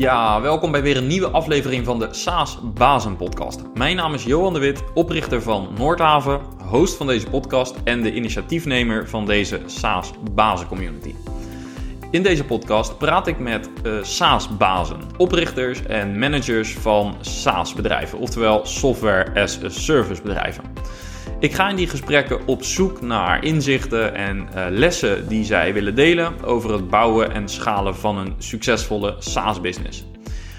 Ja, welkom bij weer een nieuwe aflevering van de SaaS Bazen podcast. Mijn naam is Johan de Wit, oprichter van Noordhaven, host van deze podcast en de initiatiefnemer van deze SaaS Bazen community. In deze podcast praat ik met uh, SaaS-bazen, oprichters en managers van SaaS-bedrijven, oftewel software as a service bedrijven. Ik ga in die gesprekken op zoek naar inzichten en uh, lessen die zij willen delen over het bouwen en schalen van een succesvolle SaaS-business.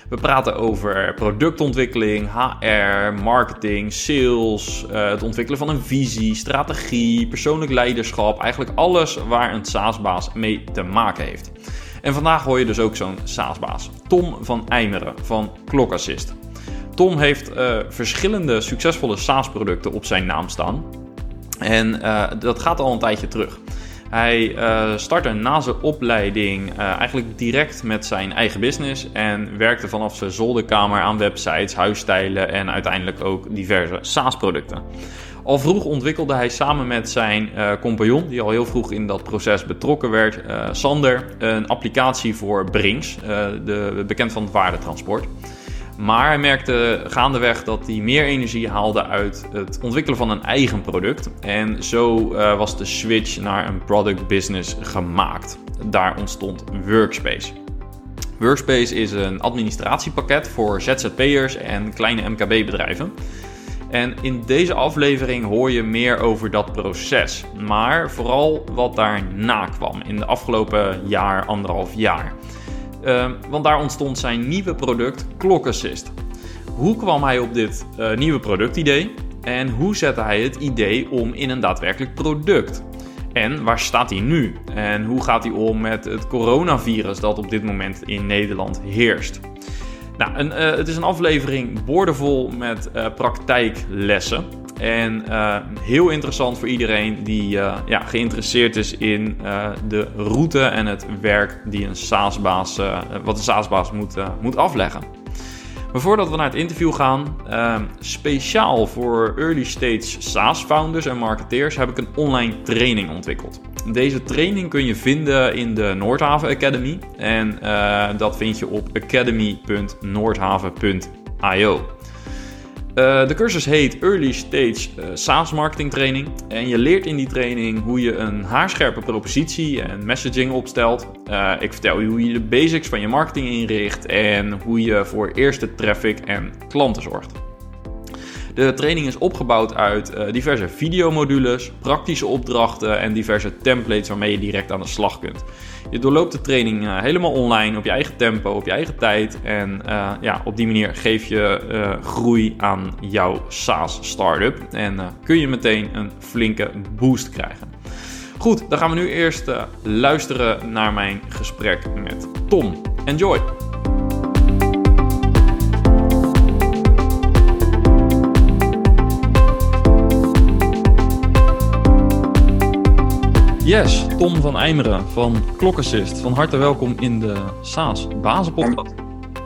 We praten over productontwikkeling, HR, marketing, sales, uh, het ontwikkelen van een visie, strategie, persoonlijk leiderschap. Eigenlijk alles waar een SaaS-baas mee te maken heeft. En vandaag hoor je dus ook zo'n SaaS-baas, Tom van Eimeren van Clockassist. Tom heeft uh, verschillende succesvolle SaaS-producten op zijn naam staan. En uh, dat gaat al een tijdje terug. Hij uh, startte na zijn opleiding eigenlijk direct met zijn eigen business en werkte vanaf zijn zolderkamer aan websites, huisstijlen en uiteindelijk ook diverse SaaS-producten. Al vroeg ontwikkelde hij samen met zijn compagnon, die al heel vroeg in dat proces betrokken werd, Sander, een applicatie voor Brinks, de, bekend van het waardetransport. Maar hij merkte gaandeweg dat hij meer energie haalde uit het ontwikkelen van een eigen product. En zo uh, was de switch naar een product business gemaakt. Daar ontstond Workspace. Workspace is een administratiepakket voor ZZP'ers en kleine MKB-bedrijven. En in deze aflevering hoor je meer over dat proces, maar vooral wat daarna kwam in de afgelopen jaar, anderhalf jaar. Uh, want daar ontstond zijn nieuwe product Clock Assist. Hoe kwam hij op dit uh, nieuwe productidee? En hoe zette hij het idee om in een daadwerkelijk product? En waar staat hij nu? En hoe gaat hij om met het coronavirus dat op dit moment in Nederland heerst? Nou, een, uh, het is een aflevering boordevol met uh, praktijklessen. En uh, heel interessant voor iedereen die ja, geïnteresseerd is in de route en het werk die een SaaS-baas, wat een SaaS-baas moet, moet afleggen. Maar voordat we naar het interview gaan, speciaal voor early stage SaaS-founders en marketeers heb ik een online training ontwikkeld. Deze training kun je vinden in de Noordhaven Academy. En dat vind je op academy.noordhaven.io. Uh, de cursus heet Early Stage uh, SaaS Marketing Training. En je leert in die training hoe je een haarscherpe propositie en messaging opstelt. Uh, ik vertel je hoe je de basics van je marketing inricht en hoe je voor eerste traffic en klanten zorgt. De training is opgebouwd uit diverse videomodules, praktische opdrachten en diverse templates waarmee je direct aan de slag kunt. Je doorloopt de training uh, helemaal online, op je eigen tempo, op je eigen tijd. En uh, ja, op die manier geef je groei aan jouw SaaS-startup. En kun je meteen een flinke boost krijgen. Goed, dan gaan we nu eerst luisteren naar mijn gesprek met Tom. Enjoy! Yes, Tom van Eimeren van Clockassist. Van harte welkom in de SaaS Bazenpodcast.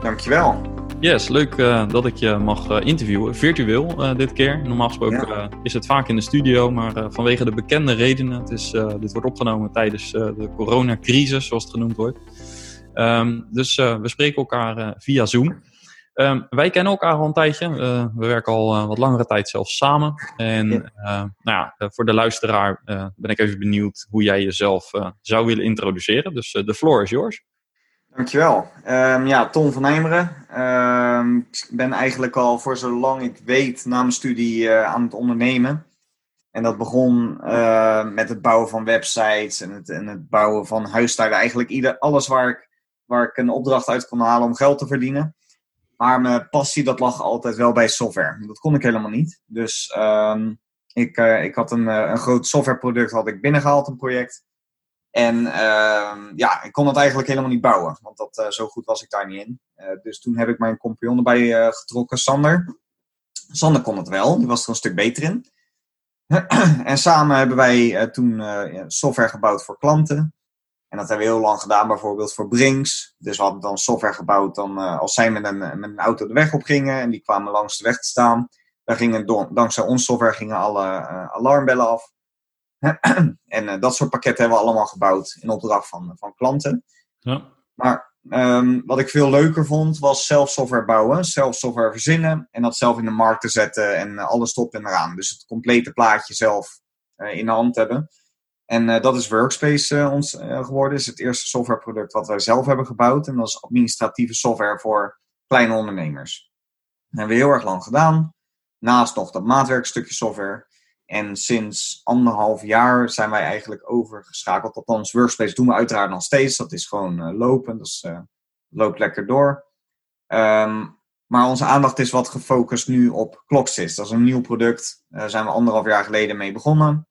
Dankjewel. Yes, leuk uh, dat ik je mag uh, interviewen. Virtueel uh, dit keer. Normaal gesproken ja. is het vaak in de studio, maar vanwege de bekende redenen. Het is, dit wordt opgenomen tijdens de coronacrisis, zoals het genoemd wordt. Um, dus we spreken elkaar via Zoom. Um, wij kennen elkaar al een tijdje. Uh, we werken al uh, wat langere tijd zelfs samen. En ja. uh, nou ja, voor de luisteraar ben ik even benieuwd hoe jij jezelf zou willen introduceren. Dus de floor is yours. Dankjewel. Um, ja, Tom van Eimeren. Um, ik ben eigenlijk al voor zolang ik weet na mijn studie aan het ondernemen. En dat begon met het bouwen van websites en het, en het bouwen van huisstijlen. Eigenlijk ieder, alles waar ik, waar ik een opdracht uit kon halen om geld te verdienen. Maar mijn passie, dat lag altijd wel bij software. Dat kon ik helemaal niet. Dus um, ik, uh, ik had een, uh, een groot softwareproduct had ik binnengehaald, een project. En uh, ja, ik kon het eigenlijk helemaal niet bouwen. Want dat, uh, zo goed was ik daar niet in. dus toen heb ik mijn compagnon erbij getrokken, Sander. Sander kon het wel. Die was er een stuk beter in. en samen hebben wij toen software gebouwd voor klanten. En dat hebben we heel lang gedaan, bijvoorbeeld voor Brinks. Dus we hadden dan software gebouwd dan, uh, als zij met een, met een auto de weg op gingen en die kwamen langs de weg te staan. Daar gingen dankzij ons software gingen alle uh, alarmbellen af. en uh, dat soort pakketten hebben we allemaal gebouwd in opdracht van, van klanten. Ja. Maar ehm, wat ik veel leuker vond, was zelf software bouwen, zelf software verzinnen en dat zelf in de markt te zetten en alles top en eraan. Dus het complete plaatje zelf in de hand hebben. En dat is Workspace ons geworden. is het eerste softwareproduct wat wij zelf hebben gebouwd. En dat is administratieve software voor kleine ondernemers. Dat hebben we heel erg lang gedaan. Naast nog dat maatwerkstukje software. En sinds anderhalf jaar zijn wij eigenlijk overgeschakeld. Althans, Workspace doen we uiteraard nog steeds. Dat is gewoon uh, lopen. Dat uh, loopt lekker door. Um, maar onze aandacht is wat gefocust nu op Clocksys. Dat is een nieuw product. Daar zijn we anderhalf jaar geleden mee begonnen.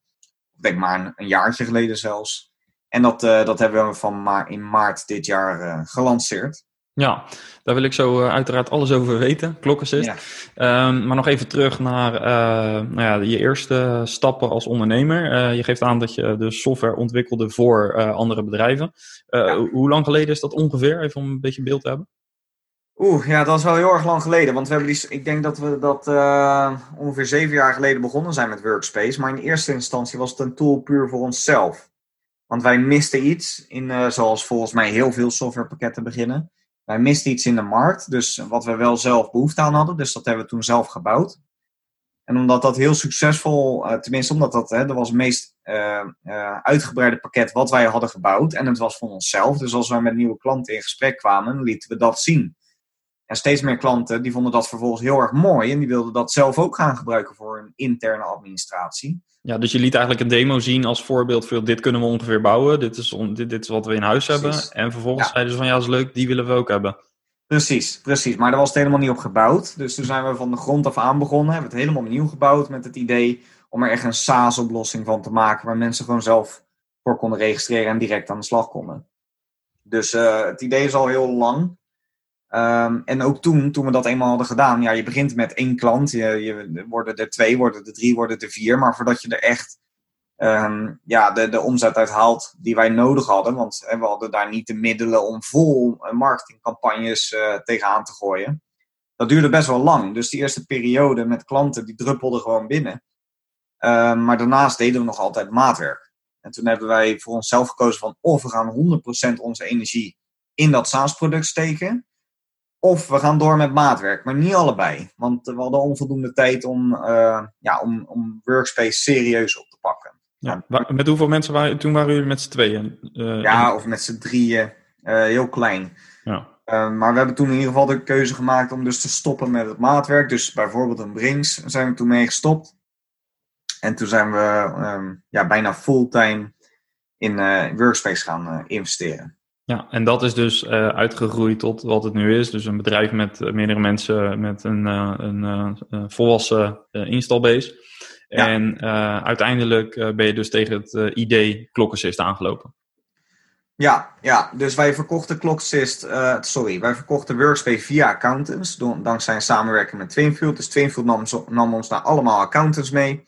Ik denk maar een, een jaartje geleden zelfs. En dat, uh, dat hebben we van ma in maart dit jaar gelanceerd. Ja, daar wil ik zo uh, uiteraard alles over weten, klokkensist. Ja. Um, maar nog even terug naar uh, nou ja, je eerste stappen als ondernemer. Uh, je geeft aan dat je de software ontwikkelde voor andere bedrijven. Ja. Hoe lang geleden is dat ongeveer, even om een beetje beeld te hebben? Oeh, ja, dat is wel heel erg lang geleden. Want we hebben die, ik denk dat we dat ongeveer zeven jaar geleden begonnen zijn met Workspace. Maar in eerste instantie was het een tool puur voor onszelf. Want wij misten iets, in, zoals volgens mij heel veel softwarepakketten beginnen wij misten iets in de markt, dus wat we wel zelf behoefte aan hadden. Dus dat hebben we toen zelf gebouwd. En omdat dat heel succesvol, uh, tenminste omdat dat, hè, dat was het meest uitgebreide pakket wat wij hadden gebouwd. En het was van onszelf. Dus als wij met nieuwe klanten in gesprek kwamen, lieten we dat zien. En steeds meer klanten die vonden dat vervolgens heel erg mooi. En die wilden dat zelf ook gaan gebruiken voor hun interne administratie. Ja, dus je liet eigenlijk een demo zien als voorbeeld van dit kunnen we ongeveer bouwen. Dit is, on, dit, dit is wat we in huis hebben. En vervolgens zeiden ze van ja, dat is leuk, die willen we ook hebben. Precies, precies. Maar daar was het helemaal niet op gebouwd. Dus toen zijn we van de grond af aan begonnen. Hebben het helemaal opnieuw gebouwd met het idee om er echt een SaaS-oplossing van te maken. Waar mensen gewoon zelf voor konden registreren en direct aan de slag konden. Dus uh, het idee is al heel lang. Um, en ook toen, toen we dat eenmaal hadden gedaan, ja, je begint met één klant. Je, je, worden er twee, worden er drie, worden er vier. Maar voordat je er echt um, ja, de, de omzet uit haalt die wij nodig hadden. Want hè, we hadden daar niet de middelen om vol marketingcampagnes uh, tegenaan te gooien. Dat duurde best wel lang. Dus die eerste periode met klanten, die druppelden gewoon binnen. Um, maar daarnaast deden we nog altijd maatwerk. En toen hebben wij voor onszelf gekozen van of we gaan 100% onze energie in dat SaaS-product steken. Of we gaan door met maatwerk, maar niet allebei. Want we hadden onvoldoende tijd om, uh, ja, om, om Workspace serieus op te pakken. Ja, met hoeveel mensen waren toen waren jullie met z'n tweeën? Uh, ja, of met z'n drieën. Uh, heel klein. Ja. maar we hebben toen in ieder geval de keuze gemaakt om dus te stoppen met het maatwerk. Dus bijvoorbeeld een Brings zijn we toen mee gestopt. En toen zijn we um, ja, bijna fulltime in Workspace gaan investeren. Ja, en dat is dus uh, uitgegroeid tot wat het nu is. Dus een bedrijf met uh, meerdere mensen met een, uh, een volwassen installbase. Ja. En uiteindelijk ben je dus tegen het idee Clockassist aangelopen. Ja, ja, dus wij verkochten Clocksist, sorry, wij verkochten Workspace via accountants, dankzij een samenwerking met Twinfield. Dus Twinfield nam, nam ons naar allemaal accountants mee.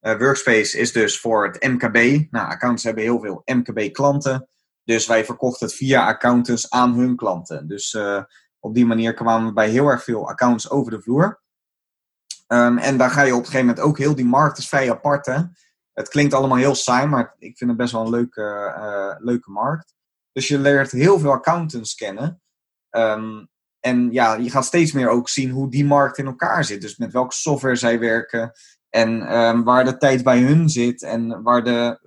Workspace is dus voor het MKB. Nou, accountants hebben heel veel MKB-klanten. Dus wij verkochten het via accountants aan hun klanten. Dus uh, op die manier kwamen we bij heel erg veel accounts over de vloer. Um, en daar ga je op een gegeven moment ook heel die markt is vrij apart. Hè? Het klinkt allemaal heel saai, maar ik vind het best wel een leuke, uh, leuke markt. Dus je leert heel veel accountants kennen. Um, en ja, je gaat steeds meer ook zien hoe die markt in elkaar zit. Dus met welke software zij werken. En um, waar de tijd bij hun zit. En waar de,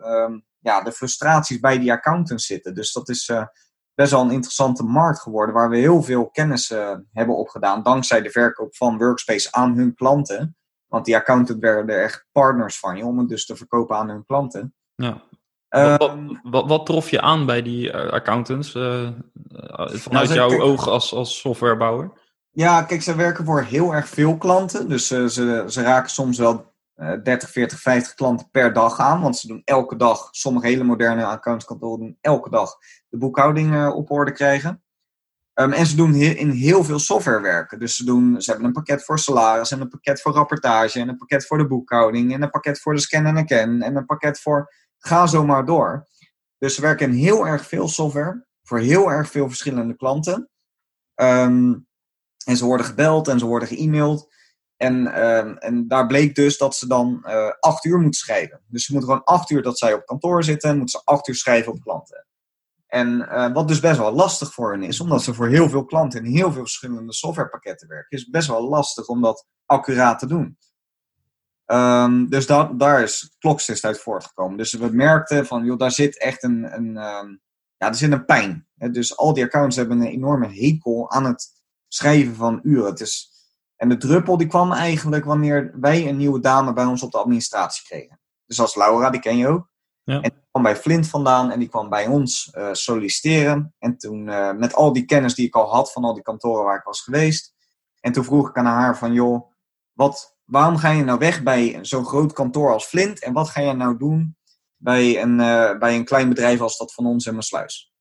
ja, de frustraties bij die accountants zitten. Dus dat is uh, best wel een interessante markt geworden, waar we heel veel kennis uh, hebben opgedaan, dankzij de verkoop van Workspace aan hun klanten. Want die accountants werden echt partners van je, om het dus te verkopen aan hun klanten. Ja. Um, wat, wat, wat, trof je aan bij die uh, accountants, vanuit nou, jouw oog als, als softwarebouwer? Ja, kijk, ze werken voor heel erg veel klanten. Dus ze, ze raken soms wel 30, 40, 50 klanten per dag aan. Want ze doen elke dag, sommige hele moderne accountskantoren doen elke dag de boekhouding uh, op orde krijgen. Um, en ze doen in heel veel software werken. Dus ze, doen, ze hebben een pakket voor salaris en een pakket voor rapportage en een pakket voor de boekhouding en een pakket voor de scan en ken en een pakket voor ga zo maar door. Dus ze werken in heel erg veel software voor heel erg veel verschillende klanten. Um, en ze worden gebeld en ze worden ge-mailed. En, uh, en daar bleek dus dat ze dan uh, acht uur moeten schrijven. Dus ze moeten gewoon acht uur dat zij op kantoor zitten, moeten ze acht uur schrijven op klanten. En uh, wat dus best wel lastig voor hen is, omdat ze voor heel veel klanten in heel veel verschillende softwarepakketten werken, is best wel lastig om dat accuraat te doen. Um, dus dat, daar is Clocksys uit voortgekomen. Dus we merkten van, joh, daar zit echt een, een um, ja, er zit een pijn. Dus al die accounts hebben een enorme hekel aan het schrijven van uren. Het is, en de druppel die kwam eigenlijk wanneer wij een nieuwe dame bij ons op de administratie kregen. Dus als Laura, die ken je ook. Ja. En die kwam bij Flint vandaan en die kwam bij ons uh, solliciteren. En toen uh, met al die kennis die ik al had van al die kantoren waar ik was geweest. En toen vroeg ik aan haar van, joh, wat, waarom ga je nou weg bij zo'n groot kantoor als Flint? En wat ga je nou doen bij een, uh, bij een klein bedrijf als dat van ons in Maasluis?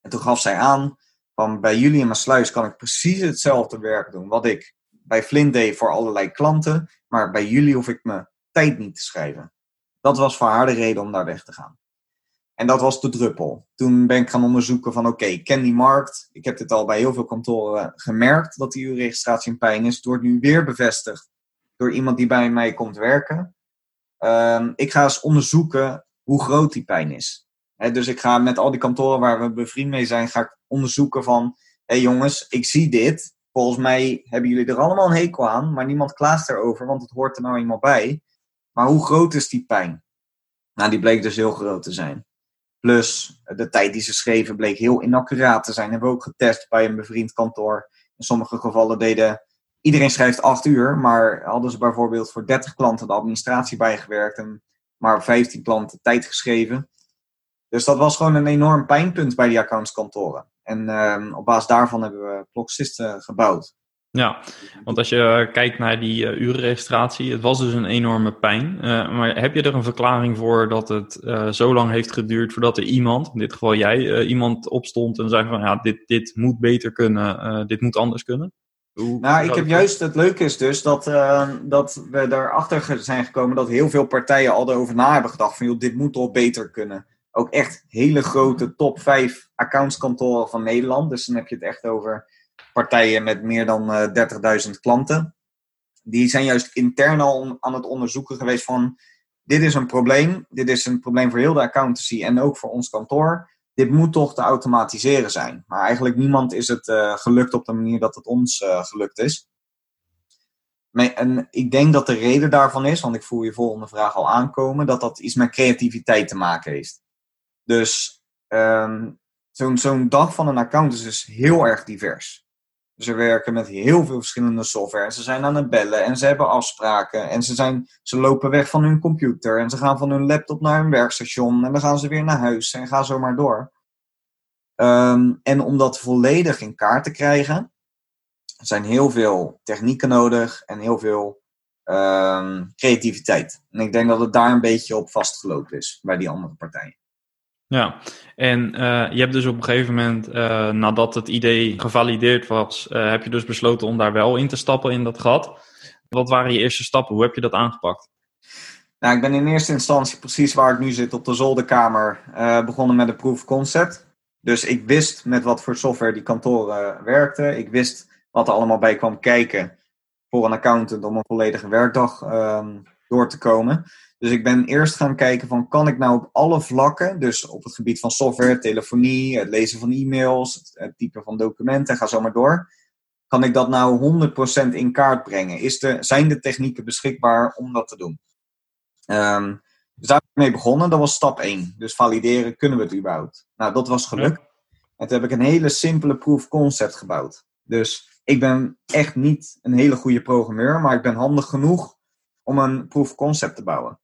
En toen gaf zij aan, van bij jullie in Maasluis kan ik precies hetzelfde werk doen wat ik bij Flint deed voor allerlei klanten. Maar bij jullie hoef ik mijn tijd niet te schrijven. Dat was voor haar de reden om daar weg te gaan. En dat was de druppel. Toen ben ik gaan onderzoeken van oké, okay, ken die markt. Ik heb dit al bij heel veel kantoren gemerkt dat die registratie een pijn is. Het wordt nu weer bevestigd door iemand die bij mij komt werken. Um, ik ga eens onderzoeken hoe groot die pijn is. Dus ik ga met al die kantoren waar we bevriend mee zijn, ga ik onderzoeken van... Hé hey jongens, ik zie dit. Volgens mij hebben jullie er allemaal een hekel aan, maar niemand klaagt erover, want het hoort er nou eenmaal bij. Maar hoe groot is die pijn? Nou, die bleek dus heel groot te zijn. Plus, de tijd die ze schreven bleek heel inaccuraat te zijn. Hebben we ook getest bij een bevriend kantoor. In sommige gevallen deden iedereen schrijft acht uur, maar hadden ze bijvoorbeeld voor 30 klanten de administratie bijgewerkt en maar 15 klanten tijd geschreven. Dus dat was gewoon een enorm pijnpunt bij die accountskantoren. En uh, op basis daarvan hebben we Clocksisten gebouwd. Ja, want als je kijkt naar die uh, urenregistratie, het was dus een enorme pijn. Uh, maar heb je er een verklaring voor dat het uh, zo lang heeft geduurd voordat er iemand, in dit geval jij, iemand opstond en zei van ja, dit, dit moet beter kunnen, dit moet anders kunnen? Hoe, nou, ik heb juist, het leuke is dus dat, dat we erachter zijn gekomen dat heel veel partijen al erover na hebben gedacht van joh, dit moet toch beter kunnen. Ook echt hele grote top 5 accountskantoren van Nederland. Dus dan heb je het echt over partijen met meer dan uh, eh, 30.000 klanten. Die zijn juist intern al aan het onderzoeken geweest van... Dit is een probleem. Dit is een probleem voor heel de accountancy en ook voor ons kantoor. Dit moet toch te automatiseren zijn. Maar eigenlijk niemand is het uh, gelukt op de manier dat het ons uh, gelukt is. En ik denk dat de reden daarvan is, want ik voel je volgende vraag al aankomen, dat dat iets met creativiteit te maken heeft. Dus um, zo'n dag van een account is dus heel erg divers. Ze werken met heel veel verschillende software. Ze zijn aan het bellen en ze hebben afspraken. En ze, zijn, ze lopen weg van hun computer. En ze gaan van hun laptop naar hun werkstation. En dan gaan ze weer naar huis en gaan zo maar door. Um, en om dat volledig in kaart te krijgen, zijn heel veel technieken nodig en heel veel um, creativiteit. En ik denk dat het daar een beetje op vastgelopen is bij die andere partijen. Ja, en uh, je hebt dus op een gegeven moment, uh, nadat het idee gevalideerd was, uh, heb je dus besloten om daar wel in te stappen in dat gat. Wat waren je eerste stappen? Hoe heb je dat aangepakt? Nou, ik ben in eerste instantie precies waar ik nu zit, op de zolderkamer, begonnen met een proof concept. Dus ik wist met wat voor software die kantoren werkten. Ik wist wat er allemaal bij kwam kijken voor een accountant om een volledige werkdag um, door te komen. Dus ik ben eerst gaan kijken van kan ik nou op alle vlakken, dus op het gebied van software, telefonie, het lezen van e-mails, het typen van documenten, ga zo maar door. Kan ik dat nou 100% in kaart brengen? Is de, zijn de technieken beschikbaar om dat te doen? Um, dus daar ben ik mee begonnen. Dat was stap 1. Dus valideren, kunnen we het überhaupt? Nou, dat was gelukt. En toen heb ik een hele simpele proof concept gebouwd. Dus ik ben echt niet een hele goede programmeur, maar ik ben handig genoeg om een proof concept te bouwen.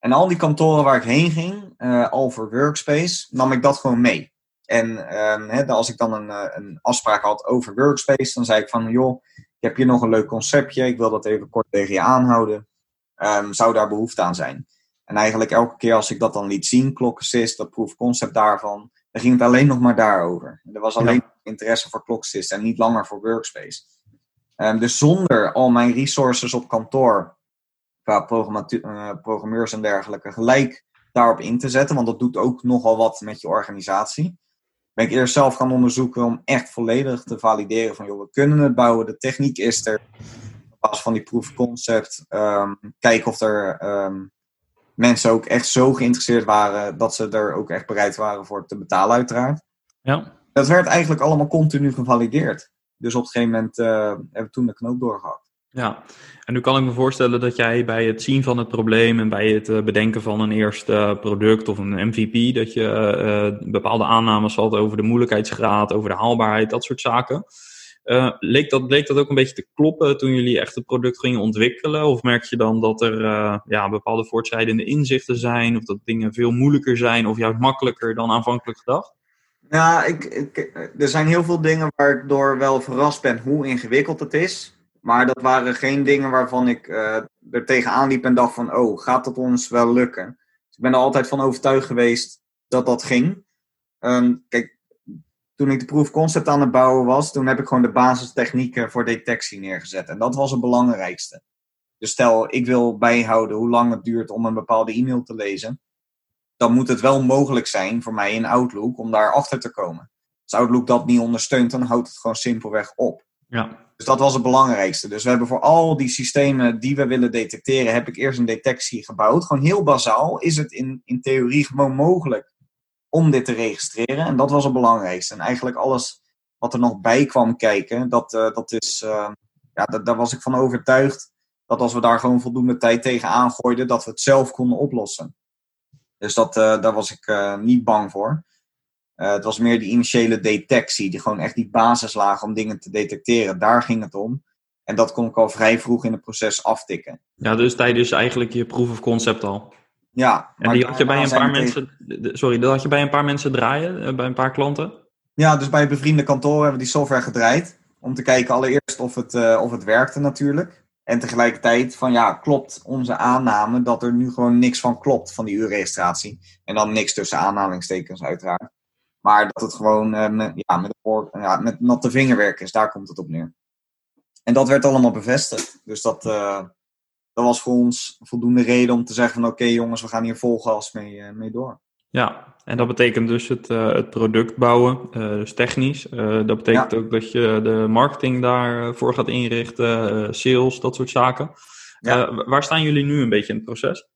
En al die kantoren waar ik heen ging, uh, al voor Workspace, nam ik dat gewoon mee. En uh, als ik dan een, eh, een afspraak had over Workspace, dan zei ik van, joh, ik heb hier nog een leuk conceptje, ik wil dat even kort tegen je aanhouden. Um, zou daar behoefte aan zijn? En eigenlijk elke keer als ik dat dan liet zien, Clock dat proof concept daarvan, dan ging het alleen nog maar daarover. Er was alleen interesse voor Clock en niet langer voor Workspace. Um, dus zonder al mijn resources op kantoor qua uh, programmeurs en dergelijke gelijk daarop in te zetten. Want dat doet ook nogal wat met je organisatie. Ben ik eerst zelf gaan onderzoeken om echt volledig te valideren van joh, we kunnen het bouwen, de techniek is er. Op basis van die proof of concept, um, kijken of er um, mensen ook echt zo geïnteresseerd waren dat ze er ook echt bereid waren voor te betalen, uiteraard. Ja. Dat werd eigenlijk allemaal continu gevalideerd. Dus op een gegeven moment uh, hebben we toen de knoop doorgehakt. Ja, en nu kan ik me voorstellen dat jij bij het zien van het probleem en bij het uh, bedenken van een eerste product of een MVP, dat je uh, bepaalde aannames had over de moeilijkheidsgraad, over de haalbaarheid, dat soort zaken. Leek, dat, leek dat ook een beetje te kloppen toen jullie echt het product gingen ontwikkelen? Of merk je dan dat er ja, bepaalde voortschrijdende inzichten zijn, of dat dingen veel moeilijker zijn, of juist makkelijker dan aanvankelijk gedacht? Ja, ik, ik, er zijn heel veel dingen waar ik door wel verrast ben hoe ingewikkeld het is. Maar dat waren geen dingen waarvan ik uh, er tegenaan liep en dacht van, oh, gaat dat ons wel lukken? Dus ik ben er altijd van overtuigd geweest dat dat ging. Um, kijk, toen ik de proof concept aan het bouwen was, toen heb ik gewoon de basistechnieken voor detectie neergezet. En dat was het belangrijkste. Dus stel, ik wil bijhouden hoe lang het duurt om een bepaalde e-mail te lezen. Dan moet het wel mogelijk zijn voor mij in Outlook om daar achter te komen. Als Outlook dat niet ondersteunt, dan houdt het gewoon simpelweg op. Ja. Dus dat was het belangrijkste. Dus we hebben voor al die systemen die we willen detecteren, heb ik eerst een detectie gebouwd. Gewoon heel bazaal. Is het in, in theorie gewoon mogelijk om dit te registreren? En dat was het belangrijkste. En eigenlijk alles wat er nog bij kwam kijken, dat, uh, dat is, uh, ja, daar was ik van overtuigd dat als we daar gewoon voldoende tijd tegen aangooiden, dat we het zelf konden oplossen. Dus dat, uh, daar was ik niet bang voor. Uh, het was meer die initiële detectie, die gewoon echt die basislagen om dingen te detecteren. Daar ging het om. En dat kon ik al vrij vroeg in het proces aftikken. Ja, dus tijdens eigenlijk je proof of concept al. Ja. En die had je bij een paar mensen, sorry, dat had je bij een paar mensen draaien, bij een paar klanten? Ja, dus bij bevriende kantoren hebben we die software gedraaid. Om te kijken allereerst of het, uh, of het werkte natuurlijk. En tegelijkertijd van ja, klopt onze aanname dat er nu gewoon niks van klopt van die uurregistratie. En dan niks tussen aanhalingstekens uiteraard. Maar dat het gewoon uh, met, ja, met, ja, met natte vingerwerk is, daar komt het op neer. En dat werd allemaal bevestigd. Dus dat, uh, dat was voor ons voldoende reden om te zeggen van oké okay, jongens, we gaan hier vol gas mee, uh, mee door. Ja, en dat betekent dus het, het product bouwen, dus technisch. dat betekent ja. ook dat je de marketing daarvoor gaat inrichten, sales, dat soort zaken. Ja. waar staan jullie nu een beetje in het proces?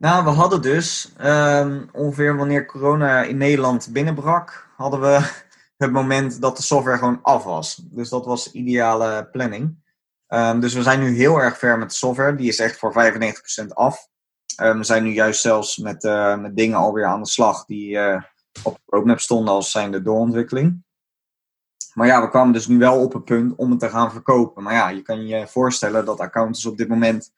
Nou, we hadden dus um, ongeveer wanneer corona in Nederland binnenbrak, hadden we het moment dat de software gewoon af was. Dus dat was ideale planning. Um, dus we zijn nu heel erg ver met de software. Die is echt voor 95% af. Um, we zijn nu juist zelfs met, uh, met dingen alweer aan de slag die uh, op de roadmap stonden als zijnde doorontwikkeling. Maar ja, we kwamen dus nu wel op het punt om het te gaan verkopen. Maar ja, je kan je voorstellen dat accountants op dit moment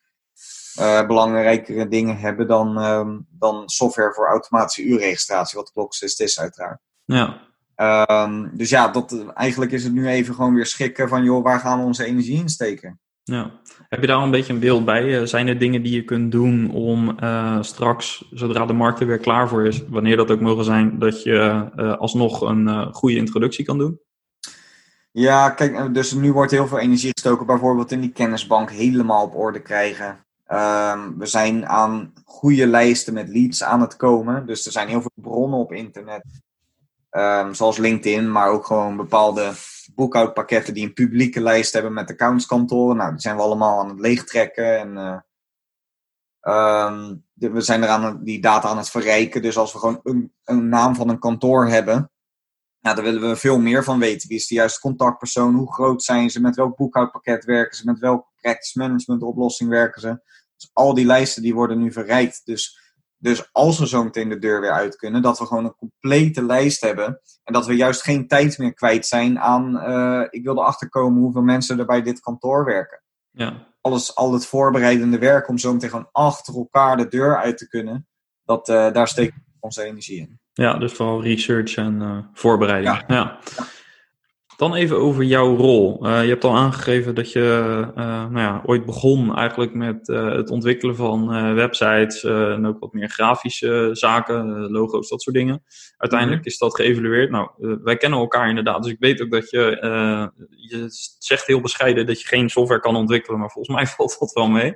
uh, belangrijkere dingen hebben dan, um, dan software voor automatische uurregistratie, wat Clocksys is uiteraard. Ja. Um, dus ja, dat, eigenlijk is het nu even gewoon weer schikken van, joh, waar gaan we onze energie in steken? Ja. Heb je daar al een beetje een beeld bij? Zijn er dingen die je kunt doen om uh, straks, zodra de markt er weer klaar voor is, wanneer dat ook mogen zijn, dat je uh, alsnog een uh, goede introductie kan doen? Ja, kijk, dus nu wordt heel veel energie gestoken bijvoorbeeld in die kennisbank helemaal op orde krijgen. Um, we zijn aan goede lijsten met leads aan het komen. Dus er zijn heel veel bronnen op internet. Um, zoals LinkedIn, maar ook gewoon bepaalde boekhoudpakketten die een publieke lijst hebben met accountskantoren. Nou, die zijn we allemaal aan het leegtrekken. En uh, um, we zijn eraan die data aan het verrijken. Dus als we gewoon een, een naam van een kantoor hebben, nou, daar willen we veel meer van weten. Wie is de juiste contactpersoon? Hoe groot zijn ze? Met welk boekhoudpakket werken ze? Met welke practice management oplossing werken ze? Dus al die lijsten die worden nu verrijkt. Dus, dus als we zo meteen de deur weer uit kunnen, dat we gewoon een complete lijst hebben. En dat we juist geen tijd meer kwijt zijn aan, uh, ik wil erachter komen hoeveel mensen er bij dit kantoor werken. Ja. Alles, al het voorbereidende werk om zo meteen gewoon achter elkaar de deur uit te kunnen, dat, uh, daar steken we onze energie in. Ja, dus vooral research en uh, voorbereiding. Ja. ja. Dan even over jouw rol. Uh, je hebt al aangegeven dat je uh, nou ja, ooit begon eigenlijk met uh, het ontwikkelen van websites en ook wat meer grafische zaken, logo's, dat soort dingen. Uiteindelijk mm-hmm. is dat geëvalueerd. Nou, wij kennen elkaar inderdaad, dus ik weet ook dat je, je zegt heel bescheiden dat je geen software kan ontwikkelen, maar volgens mij valt dat wel mee.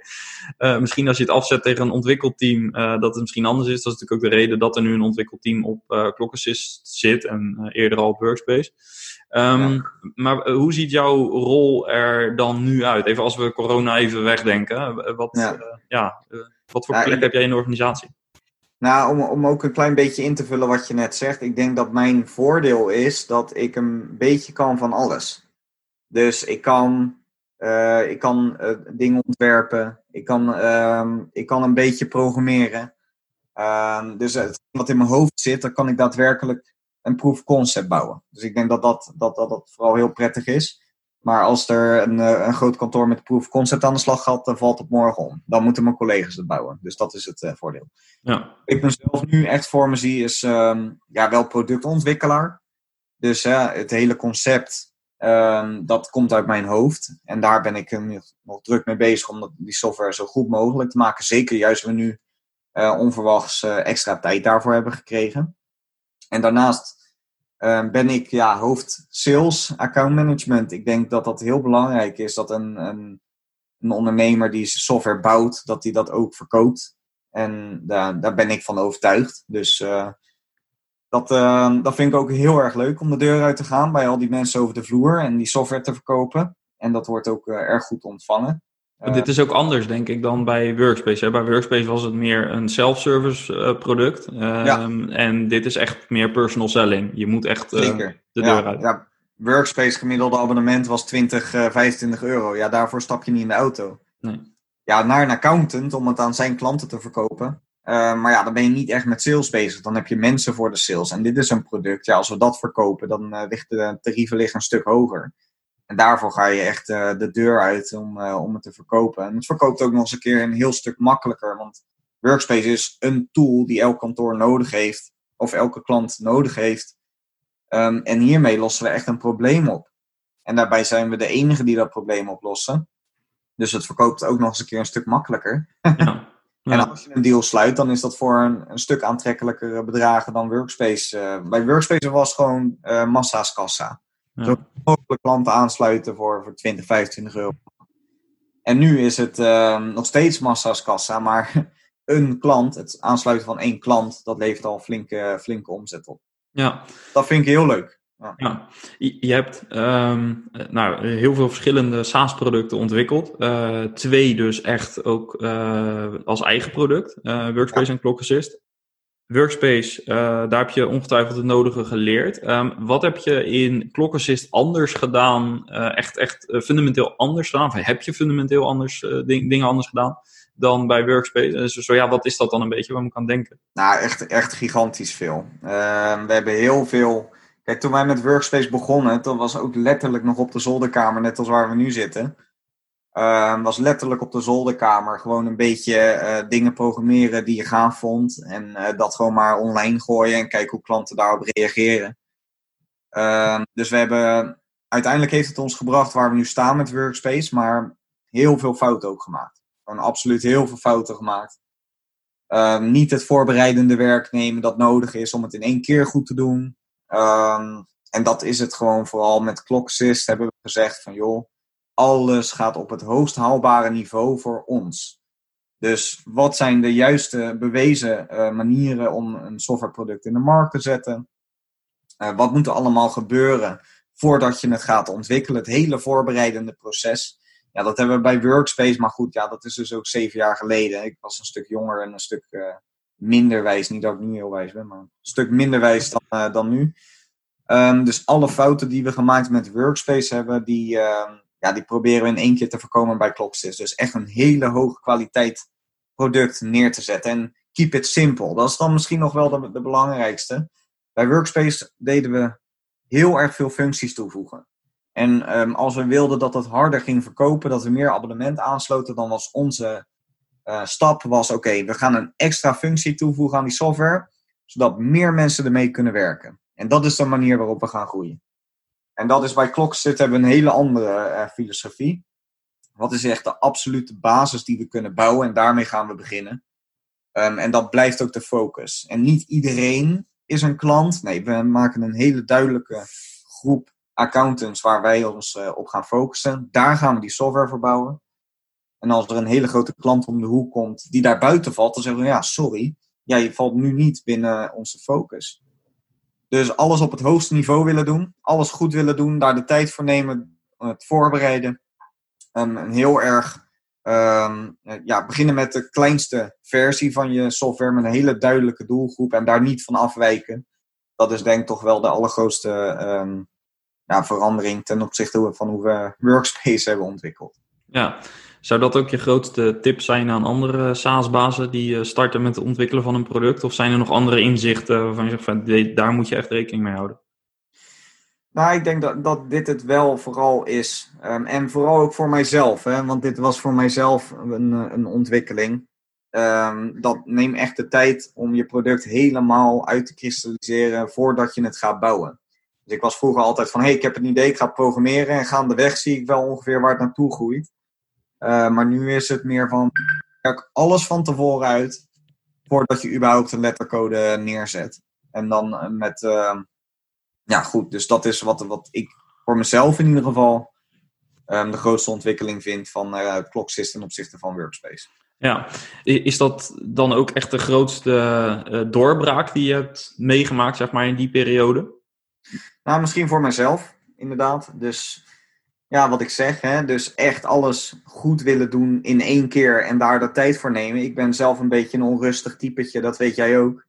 misschien als je het afzet tegen een ontwikkelteam, dat het misschien anders is. Dat is natuurlijk ook de reden dat er nu een ontwikkelteam op uh, zit en eerder al op Workspace. Um, ja. Maar hoe ziet jouw rol er dan nu uit? Even als we corona even wegdenken. Wat, ja. Uh, ja uh, Wat voor plek heb jij in de organisatie? Nou, om, om ook een klein beetje in te vullen wat je net zegt. Ik denk dat mijn voordeel is dat ik een beetje kan van alles. Dus ik kan, uh, ik kan uh, dingen ontwerpen. Ik kan, uh, ik kan een beetje programmeren. Ehm, dus het, wat in mijn hoofd zit, dan kan ik daadwerkelijk een proof concept bouwen. Dus ik denk dat dat, dat, dat, dat vooral heel prettig is. Maar als er een, eh, een groot kantoor met proof concept aan de slag gaat, dan valt het morgen om. Dan moeten mijn collega's het bouwen. Dus dat is het uh, voordeel. Ja. Ik mezelf nu echt voor me zie, is um, ja, wel productontwikkelaar. Dus uh, het hele concept, um, dat komt uit mijn hoofd. En daar ben ik nog druk mee bezig om die software zo goed mogelijk te maken. Zeker juist we nu onverwachts extra tijd daarvoor hebben gekregen. En daarnaast Ehm, ben ik ja, hoofd sales, account management. Ik denk dat dat heel belangrijk is. Dat een, een, een ondernemer die software bouwt, dat hij dat ook verkoopt. En daar, daar ben ik van overtuigd. Dus uh, dat, uh, dat vind ik ook heel erg leuk om de deur uit te gaan bij al die mensen over de vloer en die software te verkopen. En dat wordt ook uh, erg goed ontvangen. Dit is ook anders, denk ik, dan bij Workspace. Hè? Bij Workspace was het meer een self-service uh, product. Um, ja. En dit is echt meer personal selling. Je moet echt uh, de deur ja, uit. Ja. Workspace gemiddelde abonnement was 20, uh, 25 euro. Ja, daarvoor stap je niet in de auto. Nee. Ja, naar een accountant om het aan zijn klanten te verkopen. Maar ja, dan ben je niet echt met sales bezig. Dan heb je mensen voor de sales. En dit is een product. Ja, als we dat verkopen, dan ligt de tarieven liggen een stuk hoger. En daarvoor ga je echt uh, de deur uit om, uh, om het te verkopen. En het verkoopt ook nog eens een keer een heel stuk makkelijker. Want Workspace is een tool die elk kantoor nodig heeft. Of elke klant nodig heeft. Um, en hiermee lossen we echt een probleem op. En daarbij zijn we de enige die dat probleem oplossen. Dus het verkoopt ook nog eens een keer een stuk makkelijker. Ja. Ja. En als je een deal sluit, dan is dat voor een, een stuk aantrekkelijkere bedragen dan Workspace. Uh, bij Workspace was gewoon uh, massa's kassa. Ja. Zo mogelijk klanten aansluiten voor, voor 20, 25 euro. En nu is het uh, nog steeds massa's kassa, maar een klant, het aansluiten van één klant, dat levert al flinke, flinke omzet op. Ja. Dat vind ik heel leuk. Ja. ja. Je hebt um, nou, heel veel verschillende SaaS-producten ontwikkeld. Uh, twee dus echt ook uh, als eigen product, uh, Workspace ja. en Clock Assist. Workspace, uh, daar heb je ongetwijfeld het nodige geleerd. Um, wat heb je in Clock Assist anders gedaan? Uh, echt echt uh, fundamenteel anders gedaan? Of heb je fundamenteel anders ding, dingen anders gedaan dan bij Workspace? Dus zo ja, wat is dat dan een beetje waar ik aan denken? Nou, echt, echt gigantisch veel. Ehm, we hebben heel veel... Kijk, toen wij met Workspace begonnen, dat was ook letterlijk nog op de zolderkamer, net als waar we nu zitten. Uh, was letterlijk op de zolderkamer gewoon een beetje uh, dingen programmeren die je gaaf vond. En uh, dat gewoon maar online gooien en kijken hoe klanten daarop reageren. Uh, dus we hebben, uiteindelijk heeft het ons gebracht waar we nu staan met Workspace, maar heel veel fouten ook gemaakt. Gewoon absoluut heel veel fouten gemaakt. Ehm, niet het voorbereidende werk nemen dat nodig is om het in één keer goed te doen. Ehm, en dat is het gewoon vooral met ClockSys hebben we gezegd van joh alles gaat op het hoogst haalbare niveau voor ons. Dus wat zijn de juiste bewezen uh, manieren om een softwareproduct in de markt te zetten? Uh, wat moet er allemaal gebeuren voordat je het gaat ontwikkelen? Het hele voorbereidende proces. Ja, dat hebben we bij Workspace, maar goed, ja, dat is dus ook zeven jaar geleden. Ik was een stuk jonger en een stuk uh, minder wijs. Niet dat ik nu heel wijs ben, maar een stuk minder wijs dan, dan nu. Um, dus alle fouten die we gemaakt met Workspace hebben, die, uh, ja, die proberen we in één keer te voorkomen bij Clocksys. Dus echt een hele hoge kwaliteit product neer te zetten. En keep it simple. Dat is dan misschien nog wel de, belangrijkste. Bij Workspace deden we heel erg veel functies toevoegen. En um, als we wilden dat het harder ging verkopen, dat we meer abonnement aansloten, dan was onze uh, stap was oké, we gaan een extra functie toevoegen aan die software, zodat meer mensen ermee kunnen werken. En dat is de manier waarop we gaan groeien. En dat is bij Klokzit hebben een hele andere uh, filosofie. Wat is echt de absolute basis die we kunnen bouwen en daarmee gaan we beginnen. Um, en dat blijft ook de focus. En niet iedereen is een klant. Nee, we maken een hele duidelijke groep accountants waar wij ons uh, op gaan focussen. Daar gaan we die software voor bouwen. En als er een hele grote klant om de hoek komt die daar buiten valt, dan zeggen we ja, sorry, ja, je valt nu niet binnen onze focus. Dus alles op het hoogste niveau willen doen, alles goed willen doen, daar de tijd voor nemen, het voorbereiden. Een heel erg ehm, ja, beginnen met de kleinste versie van je software met een hele duidelijke doelgroep en daar niet van afwijken. Dat is denk ik toch wel de allergrootste ehm, ja, verandering ten opzichte van hoe we Workspace hebben ontwikkeld. Ja, zou dat ook je grootste tip zijn aan andere SaaS-bazen die eh, starten met het ontwikkelen van een product? Of zijn er nog andere inzichten waarvan je zegt van daar moet je echt rekening mee houden? Nou, ik denk dat, dat dit het wel vooral is. Ehm, en vooral ook voor mijzelf, hè, want dit was voor mijzelf een, een ontwikkeling. Um, dat neem echt de tijd om je product helemaal uit te kristalliseren voordat je het gaat bouwen. Dus ik was vroeger altijd van, hé, hey, ik heb een idee, ik ga programmeren en gaandeweg zie ik wel ongeveer waar het naartoe groeit. Uh, maar nu is het meer van, kijk alles van tevoren uit voordat je überhaupt een lettercode neerzet. En dan met, uh, ja goed, dus dat is wat, wat ik voor mezelf in ieder geval um, de grootste ontwikkeling vind van uh, het clock system opzichte van Workspace. Ja, is dat dan ook echt de grootste uh, doorbraak die je hebt meegemaakt, zeg maar, in die periode? Nou, misschien voor mezelf, inderdaad. Dus ja, wat ik zeg, hè, dus echt alles goed willen doen in één keer en daar de tijd voor nemen. Ik ben zelf een beetje een onrustig typetje, dat weet jij ook.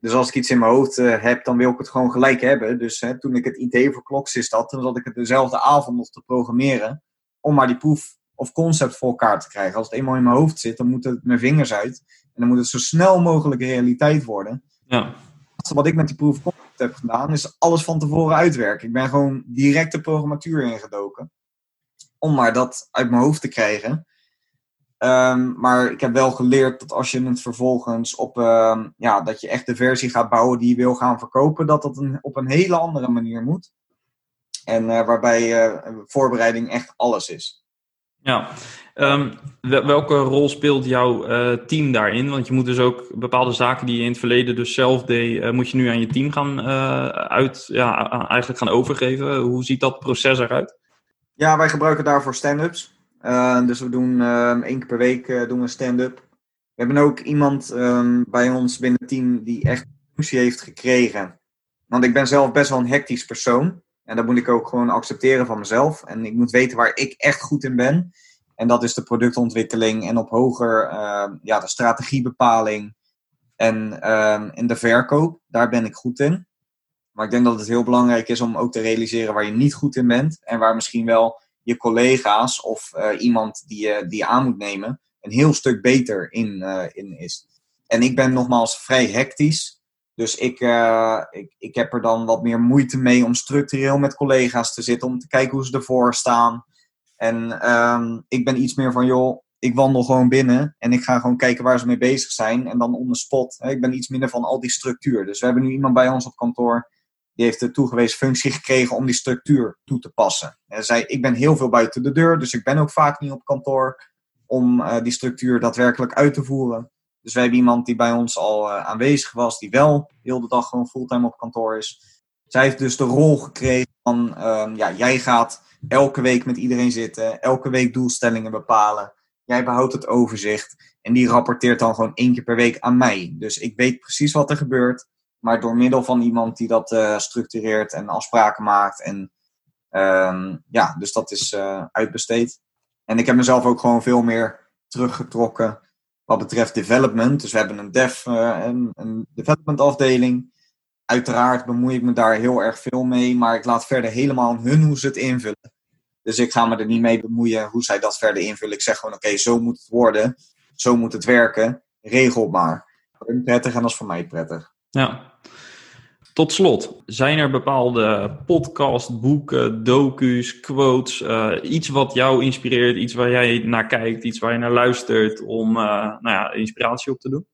Dus als ik iets in mijn hoofd uh, heb, dan wil ik het gewoon gelijk hebben. Dus hè, toen ik het idee voor Clocksys had, dan zat ik het dezelfde avond nog te programmeren. Om maar die proef of concept voor elkaar te krijgen. Als het eenmaal in mijn hoofd zit, dan moet het mijn vingers uit. En dan moet het zo snel mogelijk realiteit worden. Ja. Wat ik met die proef concept heb gedaan, is alles van tevoren uitwerken. Ik ben gewoon direct de programmatuur ingedoken. Om maar dat uit mijn hoofd te krijgen. Um, maar ik heb wel geleerd dat als je het vervolgens op, um, ja, dat je echt de versie gaat bouwen die je wil gaan verkopen, dat dat een, op een hele andere manier moet. En uh, waarbij uh, voorbereiding echt alles is. Ja, um, welke rol speelt jouw uh, team daarin? Want je moet dus ook bepaalde zaken die je in het verleden dus zelf deed, moet je nu aan je team gaan uit, ja, eigenlijk gaan overgeven. Hoe ziet dat proces eruit? Ja, wij gebruiken daarvoor stand-ups. Uh, dus we doen uh, één keer per week uh, doen we stand-up. We hebben ook iemand um, bij ons binnen het team die echt functie heeft gekregen. Want ik ben zelf best wel een hectisch persoon. En dat moet ik ook gewoon accepteren van mezelf. En ik moet weten waar ik echt goed in ben. En dat is de productontwikkeling en op hoger ja, de strategiebepaling en, en de verkoop. Daar ben ik goed in. Maar ik denk dat het heel belangrijk is om ook te realiseren waar je niet goed in bent. En waar misschien wel je collega's of uh, iemand die je, die aan moet nemen een heel stuk beter in, uh, in is. En ik ben nogmaals vrij hectisch. Dus ik, uh, ik, ik heb er dan wat meer moeite mee om structureel met collega's te zitten. Om te kijken hoe ze ervoor staan. En um, ik ben iets meer van, joh, ik wandel gewoon binnen. En ik ga gewoon kijken waar ze mee bezig zijn. En dan on the spot. Hè, ik ben iets minder van al die structuur. Dus we hebben nu iemand bij ons op kantoor die heeft de toegewezen functie gekregen om die structuur toe te passen. En zei, ik ben heel veel buiten de deur, dus ik ben ook vaak niet op kantoor om uh, die structuur daadwerkelijk uit te voeren. Dus wij hebben iemand die bij ons al uh, aanwezig was, die wel heel de dag gewoon fulltime op kantoor is. Zij heeft dus de rol gekregen van, uh, ja, jij gaat elke week met iedereen zitten, elke week doelstellingen bepalen. Jij behoudt het overzicht en die rapporteert dan gewoon één keer per week aan mij. Dus ik weet precies wat er gebeurt. Maar door middel van iemand die dat uh, structureert en afspraken maakt. En um, ja, dus dat is uh, uitbesteed. En ik heb mezelf ook gewoon veel meer teruggetrokken wat betreft development. Dus we hebben een dev, uh, een, een development afdeling. Uiteraard bemoei ik me daar heel erg veel mee, maar ik laat verder helemaal aan hun hoe ze het invullen. Dus ik ga me er niet mee bemoeien hoe zij dat verder invullen. Ik zeg gewoon, oké, zo moet het worden, zo moet het werken, regel maar. Voor hun prettig en dat is voor mij prettig. Ja, tot slot, zijn er bepaalde podcasts, boeken, docu's, quotes, uh, iets wat jou inspireert, iets waar jij naar kijkt, iets waar je naar luistert om uh, nou ja, inspiratie op te doen?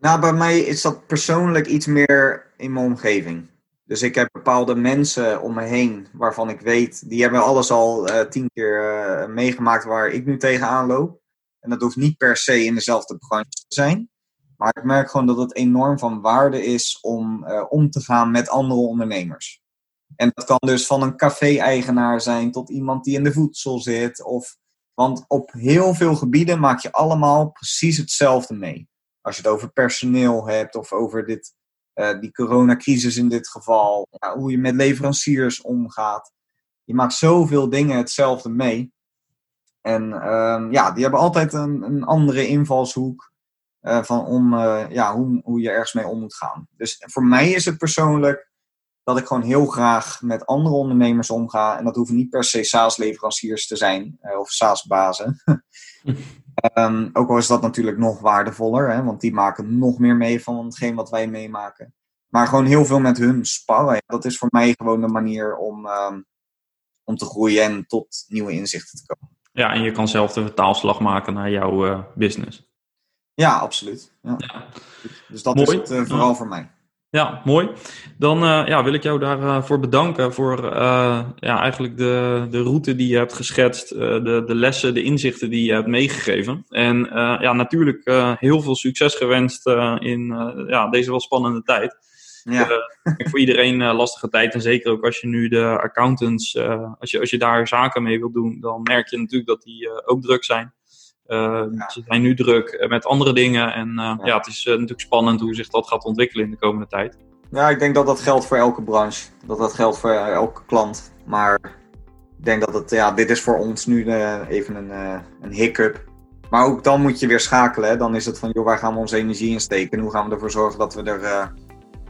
Nou, bij mij is dat persoonlijk iets meer in mijn omgeving. Dus ik heb bepaalde mensen om me heen waarvan ik weet, die hebben alles al uh, tien keer meegemaakt waar ik nu tegenaan loop. En dat hoeft niet per se in dezelfde branche te zijn. Maar ik merk gewoon dat het enorm van waarde is om uh, om te gaan met andere ondernemers. En dat kan dus van een café-eigenaar zijn tot iemand die in de voedsel zit. Of, want op heel veel gebieden maak je allemaal precies hetzelfde mee. Als je het over personeel hebt of over dit, uh, die coronacrisis in dit geval. Ja, hoe je met leveranciers omgaat. Je maakt zoveel dingen hetzelfde mee. En ehm, ja, die hebben altijd een, een andere invalshoek uh, van om ja, hoe, hoe je ergens mee om moet gaan. Dus voor mij is het persoonlijk dat ik gewoon heel graag met andere ondernemers omga. En dat hoeven niet per se SaaS-leveranciers te zijn of SaaS-bazen. um, ook al is dat natuurlijk nog waardevoller, hè, want die maken nog meer mee van hetgeen wat wij meemaken. Maar gewoon heel veel met hun sparren. Dat is voor mij gewoon de manier om, um, om te groeien en tot nieuwe inzichten te komen. Ja, en je kan zelf de vertaalslag maken naar jouw business. Ja, absoluut. Ja. ja. Dus dat Mooi. is het uh, vooral ja. voor mij. Ja, mooi. Dan uh, ja, wil ik jou daarvoor voor bedanken voor ja, eigenlijk de, de route die je hebt geschetst, de, de lessen, de inzichten die je hebt meegegeven. En ja, natuurlijk heel veel succes gewenst in ja, deze wel spannende tijd. Ja. Uh, voor iedereen uh, lastige tijd. En zeker ook als je nu de accountants, uh, als, je, als je daar zaken mee wilt doen, dan merk je natuurlijk dat die ook druk zijn. Ja. Ze zijn nu druk met andere dingen. En ja. ja. het is natuurlijk spannend hoe zich dat gaat ontwikkelen in de komende tijd. Ja, ik denk dat dat geldt voor elke branche. Dat dat geldt voor elke klant. Maar ik denk dat het, ja, dit is voor ons nu even een, een hiccup. Maar ook dan moet je weer schakelen. Dan is het van, joh, waar gaan we onze energie in steken? Hoe gaan we ervoor zorgen dat we er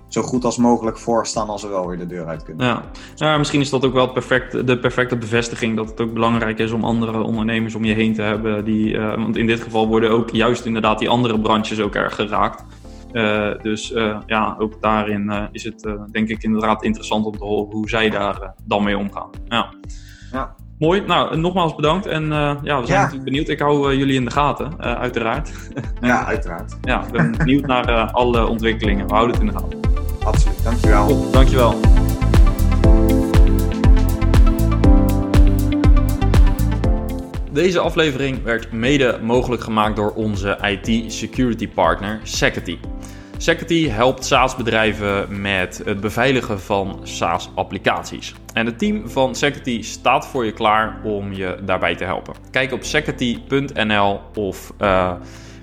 zo goed als mogelijk voor staan als we wel weer de deur uit kunnen. Ja, ja misschien is dat ook wel het perfect, de perfecte bevestiging dat het ook belangrijk is om andere ondernemers om je heen te hebben. Die, uh, want in dit geval worden ook juist inderdaad die andere branches ook erg geraakt. Uh, dus uh, ja, ook daarin is het denk ik inderdaad interessant om te horen hoe zij daar dan mee omgaan. Ja. ja. Mooi. Nou, nogmaals bedankt. En ja, we zijn ja. natuurlijk benieuwd. Ik hou jullie in de gaten, uiteraard. Ja, uiteraard. ja, ik ben benieuwd naar alle ontwikkelingen. We houden het in de gaten. Dankjewel. Top, dankjewel. Deze aflevering werd mede mogelijk gemaakt door onze IT-security partner Security. Security helpt SaaS-bedrijven met het beveiligen van SaaS-applicaties. En het team van Security staat voor je klaar om je daarbij te helpen. Kijk op security.nl of uh,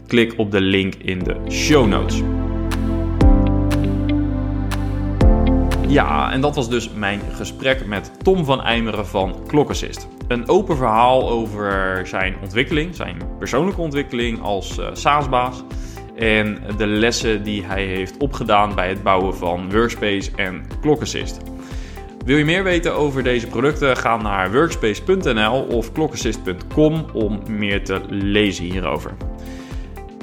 klik op de link in de show notes. Ja, en dat was dus mijn gesprek met Tom van Eimeren van Clockassist. Een open verhaal over zijn ontwikkeling, zijn persoonlijke ontwikkeling als uh, SaaS-baas. En de lessen die hij heeft opgedaan bij het bouwen van Workspace en Clockassist. Wil je meer weten over deze producten? Ga naar workspace.nl of clockassist.com om meer te lezen hierover.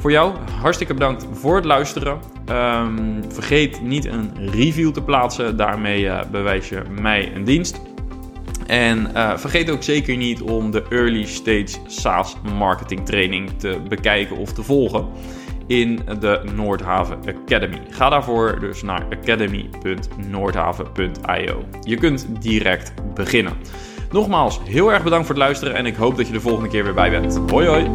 Voor jou hartstikke bedankt voor het luisteren. Um, vergeet niet een review te plaatsen. Daarmee uh, bewijs je mij een dienst. En uh, vergeet ook zeker niet om de Early Stage SaaS Marketing Training te bekijken of te volgen in de Noordhaven Academy. Ga daarvoor dus naar academy.noordhaven.io. Je kunt direct beginnen. Nogmaals, heel erg bedankt voor het luisteren en ik hoop dat je de volgende keer weer bij bent. Hoi hoi!